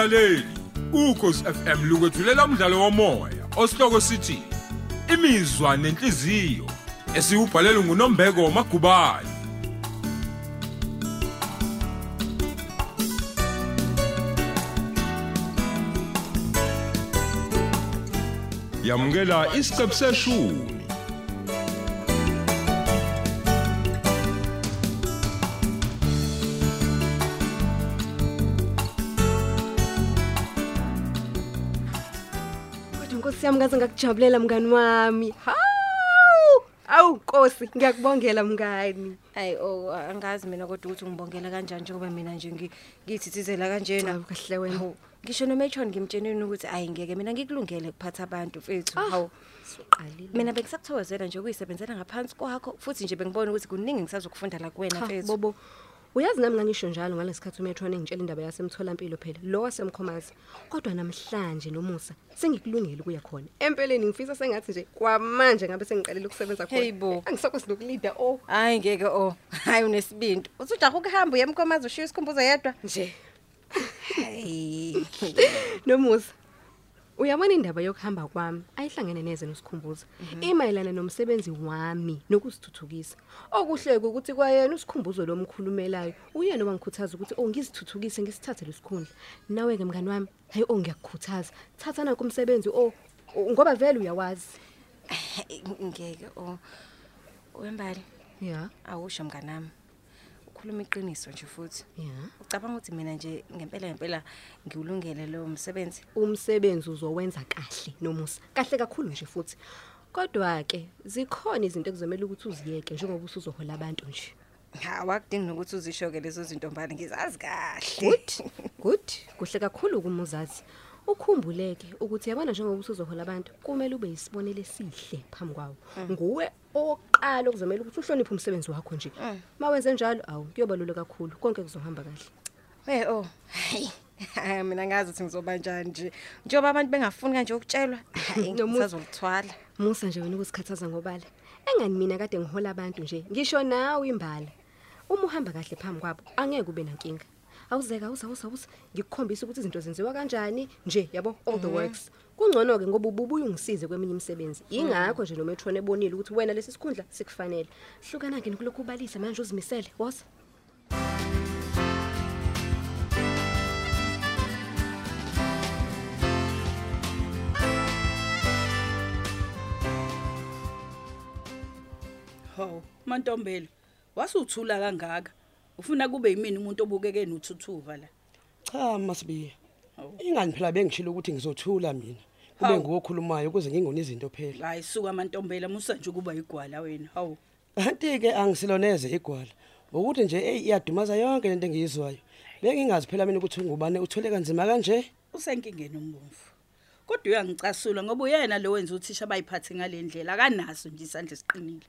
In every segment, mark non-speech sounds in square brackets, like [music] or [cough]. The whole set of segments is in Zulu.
mlaleli ukhosi FM lukwethulela umdlalo womoya osihloko sithi imizwa nenhliziyo esiubhalelwe nguNombeko Magubane. Yamukela isiqebu seshumi. Nkosi yami ngaze ngakujabulela mngani wami. Hawu! Awu Nkosi, ngiyakubongela mngani. Hayi oh angazi mina kodwa ukuthi ngibongela kanjani njengoba mina nje ngi- ngithithizela kanjena. Hawu kahle wena. Hawu, Ngisho noMatron ngimtsheneni ukuthi ayi ngeke mina ngikulungele kuphatha abantu mfethu. Ah. Hawu Suqalile. mina bengisakuthokozela nje ukuyisebenzela ngaphansi kwakho futhi nje bengibona ukuthi kuningi ngisazokufunda la kuwena Cha, mfethu. Bobo. Uyazi nami ngangisho njalo ngalesikhathi uMetron engitshela indaba yasemtholampilo phela. Lo wasemkhomazi. Kodwa namhlanje nomusa sengikulungele ukuya khona. Empeleni ngifisa sengathi nje kwamanje ngabe sengiqalile ukusebenza khona. Hey, bo. Angisakwazi nokulida oh Hayi ngeke oh. [laughs] Hayi unesibindi. Uthi ujaha ukuhamba uyemkhomazi ushiya isikhumbuzo yedwa. nje. Hayi. [laughs] Nomusa. Uyabona indaba yokuhamba kwami ayihlangene neze nosikhumbuzo. Imayelana nomsebenzi wami nokusithuthukisa. Okuhle ukuthi kwayena usikhumbuzo lomkhulumelayo uyena obangikhuthaza ukuthi oh ngizithuthukise ngisithathe lesikhundla. Nawe ke mngani wami, hayi oh ngiyakukhuthaza. Thathana kumsebenzi oh oh, ngoba vele uyawazi. Ngeke oh. Wembali Yeah. awusho mnganami. Ukhuluma iqiniso nje futhi. Yeah. Ucabanga ukuthi mina nje ngempela ngempela ngiwulungele lo msebenzi? Umsebenzi uzowenza kahle nomusa. Kahle kakhulu nje futhi. Kodwa ke zikhona izinto ekuzomela ukuthi uziyeke njengoba usuzohola abantu nje. Ha wakudingi nokuthi uzisho ke lezo zinto mbali ngizazi kahle. Good. Good. Kuhle kakhulu kumuzazi. Ukhumbuleke ukuthi yabona njengoba usuzohola abantu kumele ube isibonele esihle phambi kwawo. Nguwe oqala okuzomela ukuthi uhloniphe umsebenzi wakho nje. Mawenze njalo awu kuyobalula kakhulu konke kuzohamba kahle. Hey oh. Hayi. [laughs] Hayi, mina ngazi ukuthi ngizoba njani nje. Njengoba abantu bengafuni kanje ukutshelwa, hayi [laughs] Nomusa. ngisazolithwala. Musa nje wena ukusikhathaza ngobala. Engani mina kade ngihola abantu nje. Ngisho nawe imbala. Uma uhamba kahle phambi kwabo angeke ube nankinga. Awuzeka uza uza uza ngikukhombisa ukuthi izinto zenziwa kanjani nje yabo all the works. Kungcono ke ngoba ububuye ungisize kweminye imisebenzi. Ingakho nje noMetron ebonile ukuthi wena lesi sikhundla sikufanele. Hlukana ke nokulokhu ubalisa manje uzimisele. Woza. Hawu, Mantombela, wasuthula kangaka. Ufuna kube yimini umuntu obukeke nothuthuva la. Cha masibiya. Hawu. Ingani phela bengishilo ukuthi ngizothula mina. Kube Hawu. ngokhulumayo ukuze ngingoni izinto phela. Hayi suka Mantombela, musa nje kuba igwala wena. Hawu. Kanti ke angisiloneze igwala. Ukuthi nje hey iyadumaza yonke lento engiyizwayo. Bengingazi phela mina ukuthi ngubane uthole kanzima kanje. Usenkingeni umbomvu. Kodwa uyangicasula ngoba uyena lo wenza uthisha bayiphathe ngalendlela akanaso nje isandla esiqinile.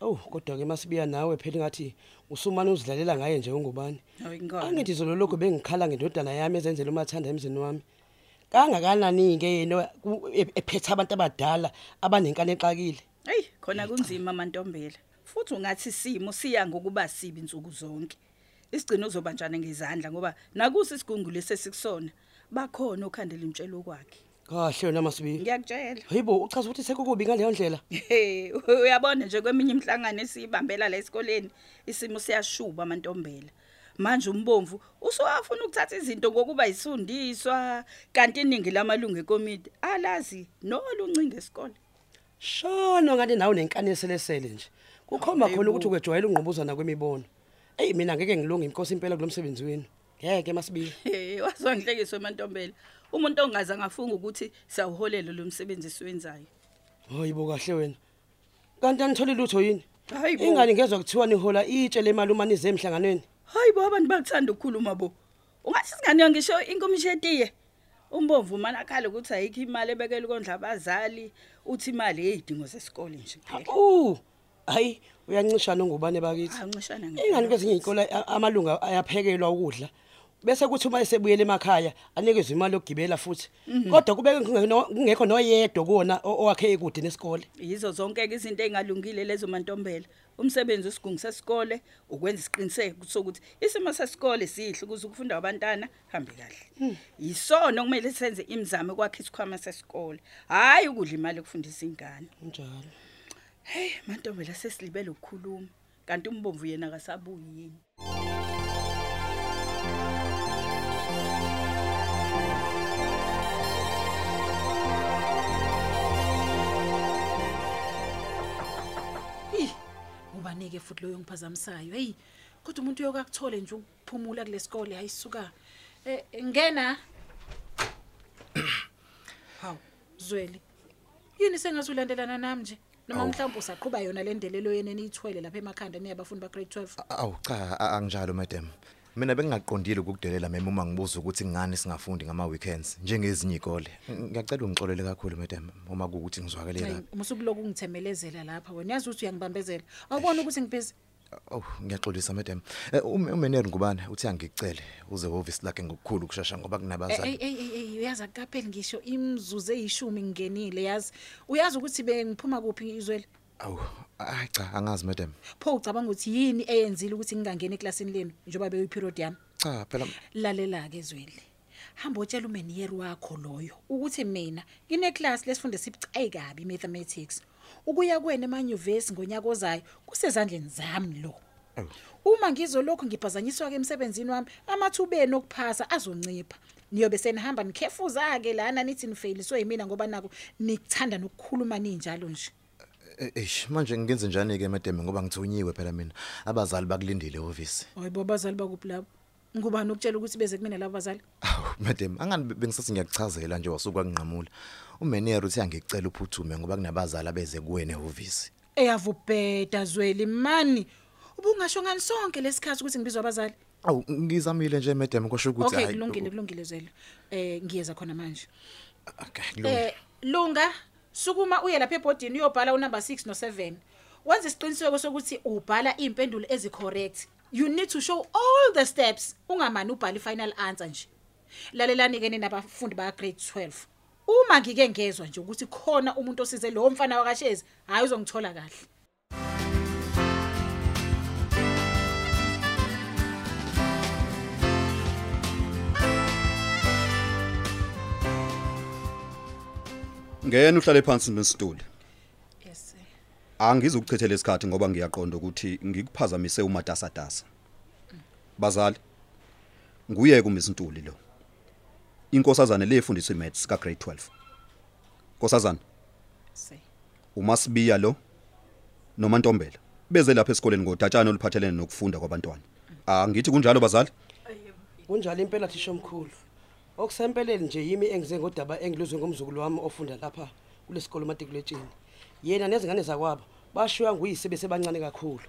Oh kodwa ke masibiya nawe phela ngathi usumane uzidlalela ngaye nje ungubani. Angithi zolo lokho bengikhala ngendodana yami ezenzela umathanda emzini wami. Kangakanani ke yena e- ephethe abantu abadala abanenkani exakile. Hey, khona kunzima Mantombela. Futhi ungathi isimo siya ngokuba sibi insuku zonke. Isigcino uzobanjana ngezandla ngoba nakusi isigungu lesesikusona bakhona okhandela imtshelo kwakhe. Kahle yona masibiya. Ngiyakutshela. Hayibo uchaza ukuthi sekukubi ngaleyo ndlela. Uyabona nje kweminye imhlangano esibambela la esikoleni isimo siyashuba amantombela. Manje umbomvu usowafuna ukuthatha izinto ngokuba isundiswa kanti iningi lamalungu ekomiti alazi noluncinga esikole. Shono ngathi nawe nenkani eselesele nje. Kukhomba khona ukuthi ugejwayela ungqubuzana kwemibono. Ey mina ngeke ngilunge inkosi impela kulomsebenzi wenu. Ngeke masibiya. Hey, wazongihlekiswa amantombela. Umuntu ongaze ngafunga ukuthi sawuholela lo msebenzi esiwenzayo. Hayibo kahle wena. Kanti anitholi lutho yini? Hayibo. Ingane ngezwe kuthiwa nihola itshe lemali uma nize emhlanganweni. Hayibo abantu bakuthanda ukukhuluma bo. Ungathi singane ngisho inkomishetiye. Umbomvu mana akhala ukuthi ayikho imali ebekela ukondla abazali, uthi imali eyidingo zesikole nje. Uh, hayi uyancishana ngubane bakithi. Ancishana Ingane kwezinye izikole amalunga ayaphekelwa ukudla. Bese kuthi uma esebuyela emakhaya anikezwe imali yokugibela futhi. Kodwa kube kungeno- kungekho noyedwa kuwona o- owakhe ekude nesikole. Yizo zonke ke izinto engalungile lezo mantombela. Umsebenzi wesigungu sesikole ukwenza isiqiniseko sokuthi isimo sesikole sihle ukuze ukufunda kwabantwana hambe kahle. Yisona kumele senze imizamo kwakhe isikhwama sesikole. Hayi ukudla imali yokufundisa ingane. Njalo. Hey mantombela sesilibele ukukhuluma. Kanti umbomvu yena akasabuyi yini? Ubanike futhi loyo ngiphazamisayo. Hey, kodwa umuntu uyokakuthole nje ukuphumula kulesikole hayisuka. Eh ngena. [coughs] Haw, Zweli. Yini sengathi ulandelana nami nje? Noma mhlawumbe usaqhuba yona le ndelelo yene niyithwele lapha emakhanda niyabafundi ba grade 12. Awu cha a- anginjalo madam. Mina bengingaqondile ukukudelela mema uma ngibuza ukuthi ngani singafundi ngama weekends njengezinye izikole. Ngiyacela ungixolele kakhulu madam uma kuukuthi ngizwakele Hayi, la. umusukuloku ungithemelezela lapha wena. Yazi ukuthi uyangibambezela. Awubona ukuthi ngibhizi. Oh ngiyaxolisa madam. Eh, ume- Umeneri ngubani uthi angicele uze office lakhe ngokukhulu kushasha ngoba Ey kunabazali. ey ey ey uyazi akapheli ngisho imzuzu eyishumi ngingenile yazi. Uyazi ukuthi bengiphuma kuphi izwele? Awu ay cha angazi madam. pho ucabanga ukuthi yini eyenzile ukuthi ngingangeni eklasini lenu njengoba beyiperiod yami? Cha phela lalela ke zweli. Hamba utshela umeniyeri wakho loyo ukuthi mina ngine class lesifunde sibucayi kabi mathematics ukuya kwena emanyuvesi ngonyaka ozayo kusezandleni zami lo. Uma ngizolokhu ngiphazanyiswa ke emsebenzini wami amathubeni okuphasa azoncipha. Niyobe senihamba nikhefuza ke lana nithi nifailiswe yimina ngoba nako nikuthanda nokukhuluma ninjalo nje. Eh, eish manje ngenze njani ke madam? Ngoba ngithunyiwe phela mina. Abazali bakulindile office hayibo abazali bakuphi lapho ngubani ukutshela ukuthi beze kumina labo bazali Awu madam angani be- bengisathi ngiyakuchazela nje wasuka kwanqamula umeneri uthi angicela uphuthume ngoba kunabazali abeze kuwena eoffice eyavubheda zweli mani? Ubungasho ngani sonke lesikhathi ukuthi ngibizwa abazali? Awu ngizamile nje madam kusho ukuthi okay hayi, kulungile kulungile zweli. Eh ngiyeza khona manje. Okay kulungile. Eh lunga? Sukuma uye lapha ebhodini uyobhala unumber 6 no 7 wenza isiqiniseko sokuthi ubhala impendulo ezicorrect. You need to show all the steps. Ungamani ubhala ifinal answer nje. Lalelani ke nabafundi ba grade 12 uma ngike ngezwe nje ukuthi khona umuntu osize lo mfana wakashezi hayi uzongithola kahle. Ngena uhlale phansi nesituli yes sir. angizukuchithela isikhathi ngoba ngiyaqonda ukuthi ngikuphazamise umatasatasa. Bazali nguye kumisintuli lo. Inkosazana lefundiswa imaths ka grade 12 nkosazana? Sir. Umasibiya lo nomantombela. Beze lapha esikoleni ngodatshana oluphathelene nokufunda kwabantwana. Angithi kunjalo bazali? Kunjalo impela thisha omkhulu okusempeleni nje yimi engize ngodaba engiluzwe ngomzukulu wami ofunda lapha kulesikole matriculatini yena nezingane zakwabo bashiywa nguyise besebancane kakhulu.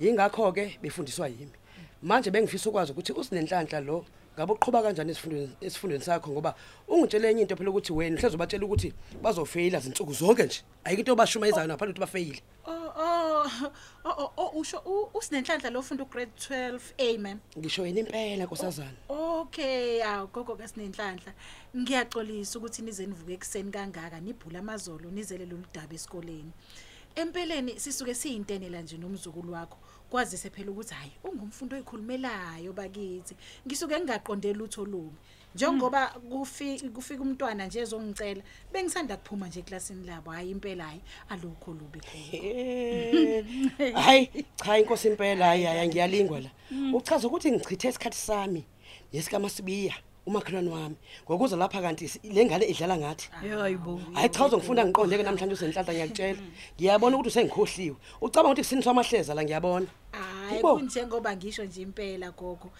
Yingakho ke befundiswa yimi. Manje bengifisa ukwazi ukuthi usinenhlanhla lo ngabe uqhubha kanjani esifundweni esifundweni sakho ngoba ungitshele enye into phela ukuthi wena uhleze ubatshela ukuthi bazofeyila zinsuku zonke nje ayikho into obashumayezayo ngaphandle ukuthi bafeyile Oh oh oh oh usho u- usinenhlanhla lofunda ugrade 12 A ma'am. ngisho yena impela nkosazana Okay, awu gogo kasinenhlanhla. Ngiyaxolisa ukuthi nize nivuke ekseni kangaka nibhula amazolo nizele loludaba esikoleni. Empeleni sisuke siyintenela nje nomzukulu wakho. Kwazise phela ukuthi hayi ungumfundo oyikhulumelayo bakithi. Ngisuke ngingaqondeli utho lubi. Njengoba kufika kufika umntwana nje ezongicela, bengisanda kuphuma nje eklasini labo, hayi impela hayi alukho lubi khona. Eh, hayi cha inkosi impela hayi hayi ngiyalingwa la uchaza ukuthi ngichithe isikhathi sami nesikamaSibiya umakhelwane wami. Ngokuza lapha kanti si- le ngane idlala ngathi. Hayibo hayi cha uzongifunda ngiqondeke namhlanje usenhlanhla ngiyakutshela ngiyabona ukuthi usengikhohliwe. Ucabanga ukuthi kusiniswa amahleza la ngiyabona? Hayi Yebo. kunjengoba ngisho nje impela gogo.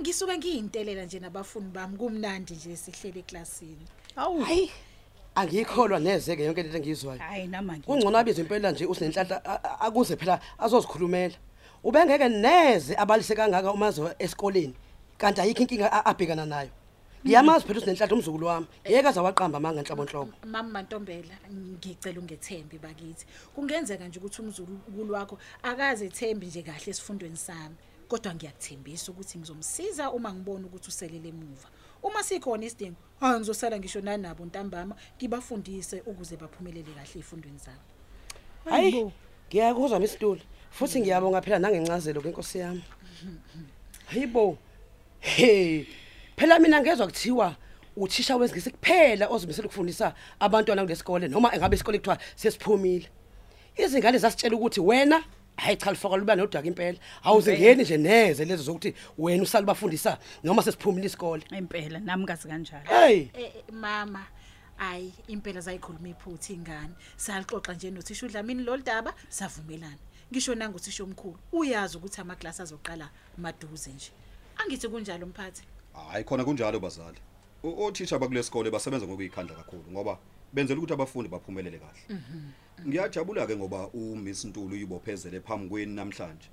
Ngisuke ngiyintelela nje nabafundi bami kumnandi nje sihlele eklasini. awu hayi angikholwa neze ke yonke lento engizwayo hayi nama kungcono abize impela nje usenhlanhla a- a- akuze phela azozikhulumela. Ubengeke neze abalise kangaka umazo esikoleni. Kanti ayikho inkinga a- abhekana nayo. Ngiyamazi phela usenhlanhla umzukulu wami. Ngeke azawaqamba manga enhlobonhlobo Mama Mantombela ngicela ungethembi bakithi. Kungenzeka nje ukuthi umzukulu wakho akaze ethembi nje kahle esifundweni sami. kodwa ngiyakuthembisa ukuthi ngizomsiza uma ngibona ukuthi uselele emuva. Uma sikhona isidingo hayi ngizosala ngisho nanabo ntambama ngibafundise ukuze baphumelele kahle ezifundweni zabo hayi ngiyakuzwa misitulo futhi ngiyabonga phela nangencazelo kenkosi yami. Hayibo. Hey phela mina ngezwe kuthiwa uthisha wesingisi kuphela ozimisela ukufundisa abantwana kulesikole noma engabe isikole kuthiwa sesiphumile. Izingane zasitshela ukuthi wena hayi cha lifaka luba nodaka impela. Awuzingeni nje neze lezo zokuthi wena usala bafundisa noma sesiphumile isikole. Impela nami kazi kanjalo. Hey! Eh, eh, mama ayi impela zayikhuluma iphutha ingane. Salixoxa nje nothisha uDlamini loludaba savumelana. Ngisho nanguthisha omkhulu uyazi ukuthi amaklasi azoqala maduze nje. Angithi kunjalo mphathi. Hayi khona kunjalo bazali. O- othisha bakulesikole basebenza ngokuyikhandla kakhulu ngoba benzela ukuthi abafundi baphumelele kahle. Ngiyajabula ke ngoba uMiss Ntulu uyibophezele phambi kweni namhlanje.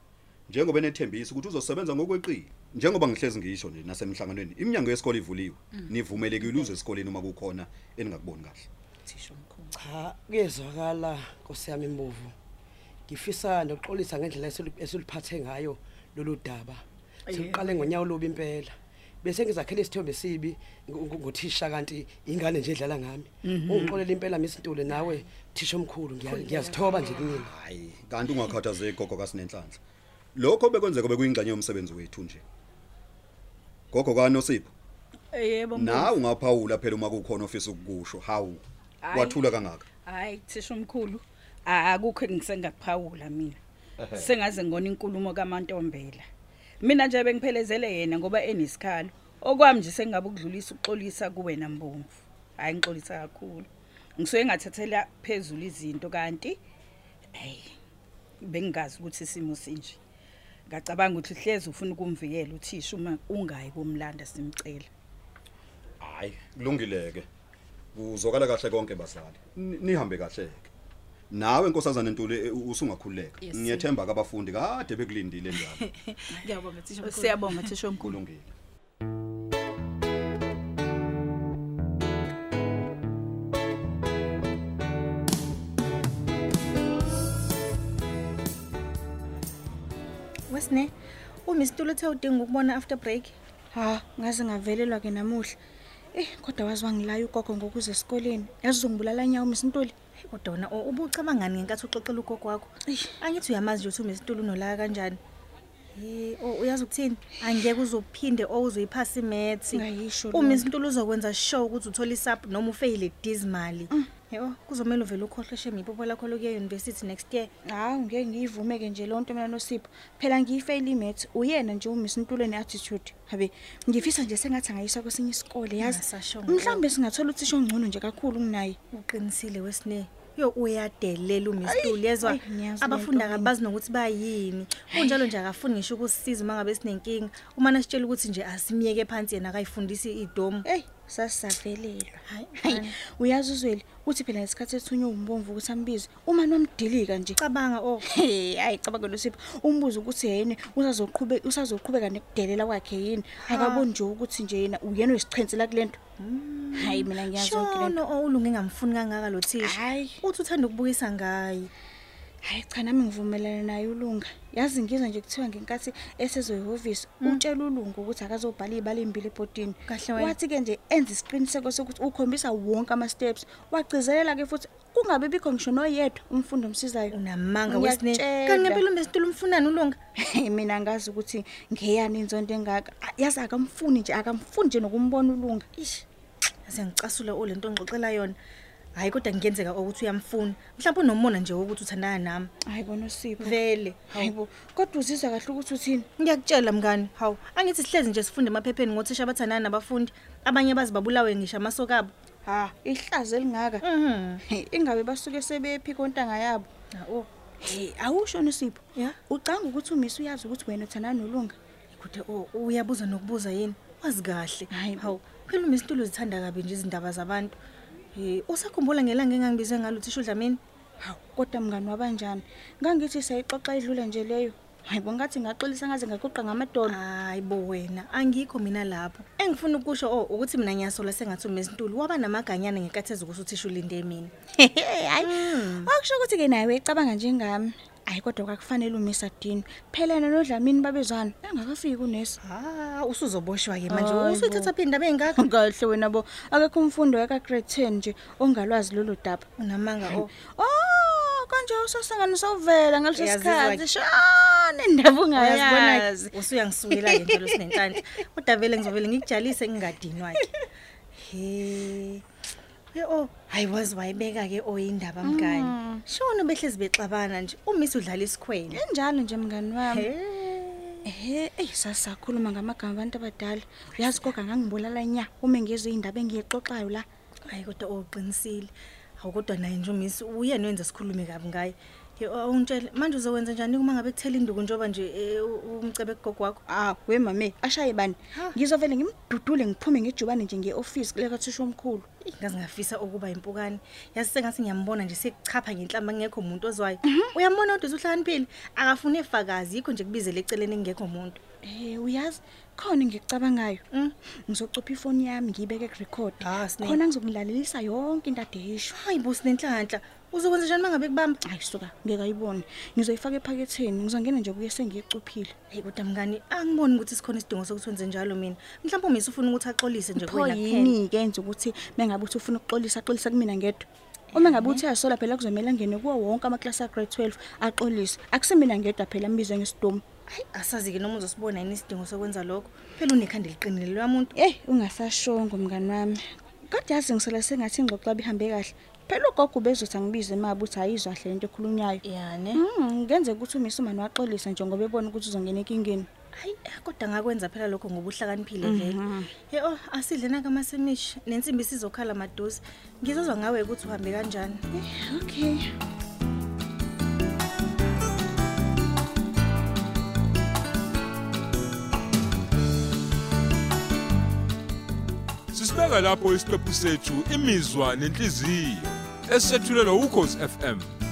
Njengoba enethembisa ukuthi uzosebenza ngokweqile njengoba ngihlezi ngisho nje nasemhlanganweni iminyango yesikole ivuliwe. Nivumelekile uze esikoleni uma kukhona eningakuboni kahle. Thisha omkhulu cha kuyezwakala Nkosi yami imbovu ngifisa nokuxolisa ngendlela esulu- esuliphathe ngayo lolu daba. Siqale ngonyawo lobi impela. Bese ngizakhela isithombe sibi ngo- ngo- ngothisha kanti ingane nje edlala ngami. Ungixolela impela misintule nawe thisha omkhulu. Ngiya- ngiyazithoba nje kunini hayi kanti ungakhathazeki gogo kasinenhlanhla. Lokho bekwenzeka bekuyingxenye yomsebenzi wethu nje. Gogo kaNosipho? Yebo nawe ungaphawula phela uma kukhona ofisa ukukusho. Hawu Hayi. wathula kangaka? Hayi thisha omkhulu. Akukho engisengakuphawula mina. Sengaze ngona inkulumo kaMantombela. Mina nje bengiphelezele yena ngoba enesikhalo. Okwami nje sengabe ukudlulisa ukuxolisa kuwena mbomvu hayi ngixolisa kakhulu. Ngisuke ngathathela phezulu izinto kanti hey bengingazi ukuthi isimo sinje. Ngacabanga ukuthi hleze ufuna ukumvikela uthisha uma ungayi komlanda simcela. Hayi kulungileke. Kuzokala kahle konke bazali. Ni- nihambe kahle ke nawe nkosazana Ntuli eh, usungakhululeka. Yes, ngiyethemba kabafundi kade bekulindile njalo [laughs] ngiyabonga thisha omkhulu siyabonga thisha omkhulu kulungile. Wesne, uMr uthe udinga ukubona after break. Ha, ngaze ngavelelwa ke namuhla. Eh, kodwa wazi wangilaya ugogo ngokuze esikoleni. Yazi uzongibulala nyawo Mr Ntuli. kodwa wona u- ubucabangani ngenkathi uxoxela ugogo wakho angithi uyamazi nje ukuthi uMr unolaka kanjani Eh, oh, uyazi ukuthini? Angeke uzophinde owuzoyiphasa imaths. Ngayisho Uma lokho. isintulu uzokwenza sure ukuthi uthola isap noma ufail dismally. Yebo, kuzomela uvele ukhohloshe ngipopo lakho lokuya university next year. Hawu ngeke ngiyivume ke nje lonto mina noSipho. Phela ngiyifeyile imaths. Uyena nje uMr Ntuli neattitude. Habe, ngifisa nje sengathi angayiswa kwesinye isikole yazi. Ngasashongo. Mhlambe singathola uthisha ongcono nje kakhulu kunaye. Uqinisile wesine. Yo uyadelela uMr yezwa ayi, ngiyazi abafundi lento akabazi nokuthi bayini. Kunjalo nje akafuni ngisho ukusisiza uma ngabe sinenkinga. Uma nasitshela ukuthi nje asimiyeke phansi yena akayifundisi idomu. Hey, sasisavelelwa. Hayi, Hayi, mani. uyazi uzweli uthi phela ngesikhathi ethunywe umbomvu ukuthi ambize. Uma nomdilika nje. Cabanga oh [laughs] Hey, hayi cabanga loSipho. Umbuzo ukuthi yena usazoqhubeka usazoqhubeka nekudelela kwakhe yini? Akaboni nje ukuthi nje yena uyena oyisichensela kulento. Hayi mina ngiyazi yonke lento. Shono ulunge ngamfuni kangaka lo thisha. Hayi. Uthi uthanda ukubukisa ngaye. Hayi cha nami ngivumelana naye ulunga. Yazi ngizwe nje kuthiwa ngenkathi esezoyihhovisi utshela ulunga ukuthi akazobhala izibali imbili ebhodini. Kahle wena. Wathi ke nje enza isiqiniseko sokuthi ukhombisa wonke ama steps. Wagcizelela ke futhi kungabe bikho ngisho noyedwa umfundo omsizayo. Unamanga wesine. Ngiyakutshela. Kanti ngempela uMr umfunani ulunga? Hey [laughs] mina ngazi ukuthi ngeyani inzonto engaka. Ah, Yazi akamfuni nje akamfuni nje nokumbona ulunga. Ish. Ase ngicasula olento ngixoxela yona. Hayi kodwa kungenzeka ukuthi uyamfuna. Mhlawumbe unomona nje ukuthi uthandana nami. Hayibo noSipho. Vele. Hayibo. Kodwa uzizwa kahle ukuthi uthini? Ngiyakutshela mngani, hawu, angithi sihlezi nje sifunde emaphepheni ngothisha abathandana nabafundi, abanye bazibabulawe ngisho amasoko abo. Ha, ihlazo elingaka. Mhm. Hey, [laughs] ingabe basuke sebephi kontanga yabo. Hawo. Hey, awusho noSipho. Ya. Ucanga ukuthi umisi uyazi ukuthi wena uthandana nolunga. Kude o- uyabuza nokubuza yini? Wazi kahle. Hayi bo. Hawu, phela uMr zithanda kabi nje izindaba zabantu. Eh, usakhumbula ngelanga engangibize ngalo thisha uDlamini? Hawu, kodwa mngani wabanjani? Ngangithi sayixoxa idlule nje leyo. Hayibo ngathi ngaxolisa ngaze ngaquqa ngamadolo. Hayibo wena, angikho mina lapho. Engifuna ukusho oh ukuthi mina ngiyasola sengathi uMr waba namaganyana ngekatheza ukuthi uthisha ulinde mina. [laughs] Hayi. Akusho ukuthi ke nawe ecabanga njengami. Ayi kodwa kwakufanele uMr Dini. Phela yena noDlamini babezwana engakafiki unesi. Ah, usuzoboshwa ke manje. Hayi bo. Usuyithatha phi indaba engaka? Kahle wena bo. Akekho umfundi weka grade 10 nje ongalwazi lolu daba. Unamanga oh. Oh, kanje usasangana sawuvela ngaleso Uyazizwa sikhathi. Shana indaba Uyazibona ungayazi. usuyangisukela ke njalo [laughs] sinenhlanhla. Kodwa vele ngizovele ngikujalise ngingadinwa ke. He. Ye oh, hayi wazi wayibeka ke oyindaba mngani. Shona behlezi bexabana nje. Umisi udlala isikhwele. Enjalo nje mngani wami. He. Eh, ey sasakhuluma ngamagama abantu abadala. Uyazi kodwa ngangibulala nya uma ngizwe indaba engiyixoxayo la. Hayi kodwa oqinisile. Awukodwa naye nje umisi uyena wenza sikhulume kabi ngaye. Ye ungitshela manje uzowenza njani uma ngabe kuthela induku njoba nje eh, u- umcebe gogo wakho? Ah, we mame, ashaye bani? Ha. Ngizovele ngimdudule ngiphume ngejubane nje ngeoffice kule kathisha omkhulu. Ngaze ngafisa ukuba impukane. Yazi sengathi ngiyambona nje sekuchapha ngenhlamba ngekho umuntu ozwayo. Uyambona kodwa uhlaniphile. Akafuni efakazi yikho nje kubizele eceleni ngekho umuntu. Eh, uyazi khona ngicabangayo. Mm. Ngizocupha ifoni yami ngiyibeke ku record. Ah, Sne. Khona ngizokulalelisa yonke into ade yisho. Hayi bo sinenhlanhla. Uzokwenza njani mangabe kubamba? Hayi suka, ngeke ayibone. Ngizoyifaka ephaketheni, ngizongena nje kuye sengiyicuphile. Hey kodwa mngani, angiboni ukuthi sikhona isidingo sokuthi wenze njalo mina. Mhlawumbe umisi ufuna ukuthi axolise nje Pho kuwena kuphela. yini ke enza ukuthi mengabe uthi ufuna ukuxolisa axolisa kumina ngedwa. Uma ngabe uthi yasola phela kuzomela ngene kuwo wonke amaklasi a grade 12 axolise. Akusemina ngedwa phela mbizwe ngesidomo. Hayi asazi ke noma uzosibona yini isidingo sokwenza lokho. Phela unekhanda liqinile lo muntu. Eh, ungasashongo mngani wami. Kodwa yazi ngisela sengathi ingxoxo labi ihambe kahle. Phela ugogo bezothi angibize emabe uthi ayizwa hle into ekhulunywayo. Yani. Mm, ngenze ukuthi umisumani waxolisa nje ngoba ebona ukuthi uzongena enkingeni. Hayi kodwa ngakwenza phela lokho ngoba uhlakaniphile vele. Hey oh asidle naka masemishi nensimbi sizokhala madosi. Ngizozwa ngawe ukuthi uhambe kanjani. Okay. Sisibeka lapho isiqephu sethu imizwa nenhliziyo esethulelwa ukhozi FM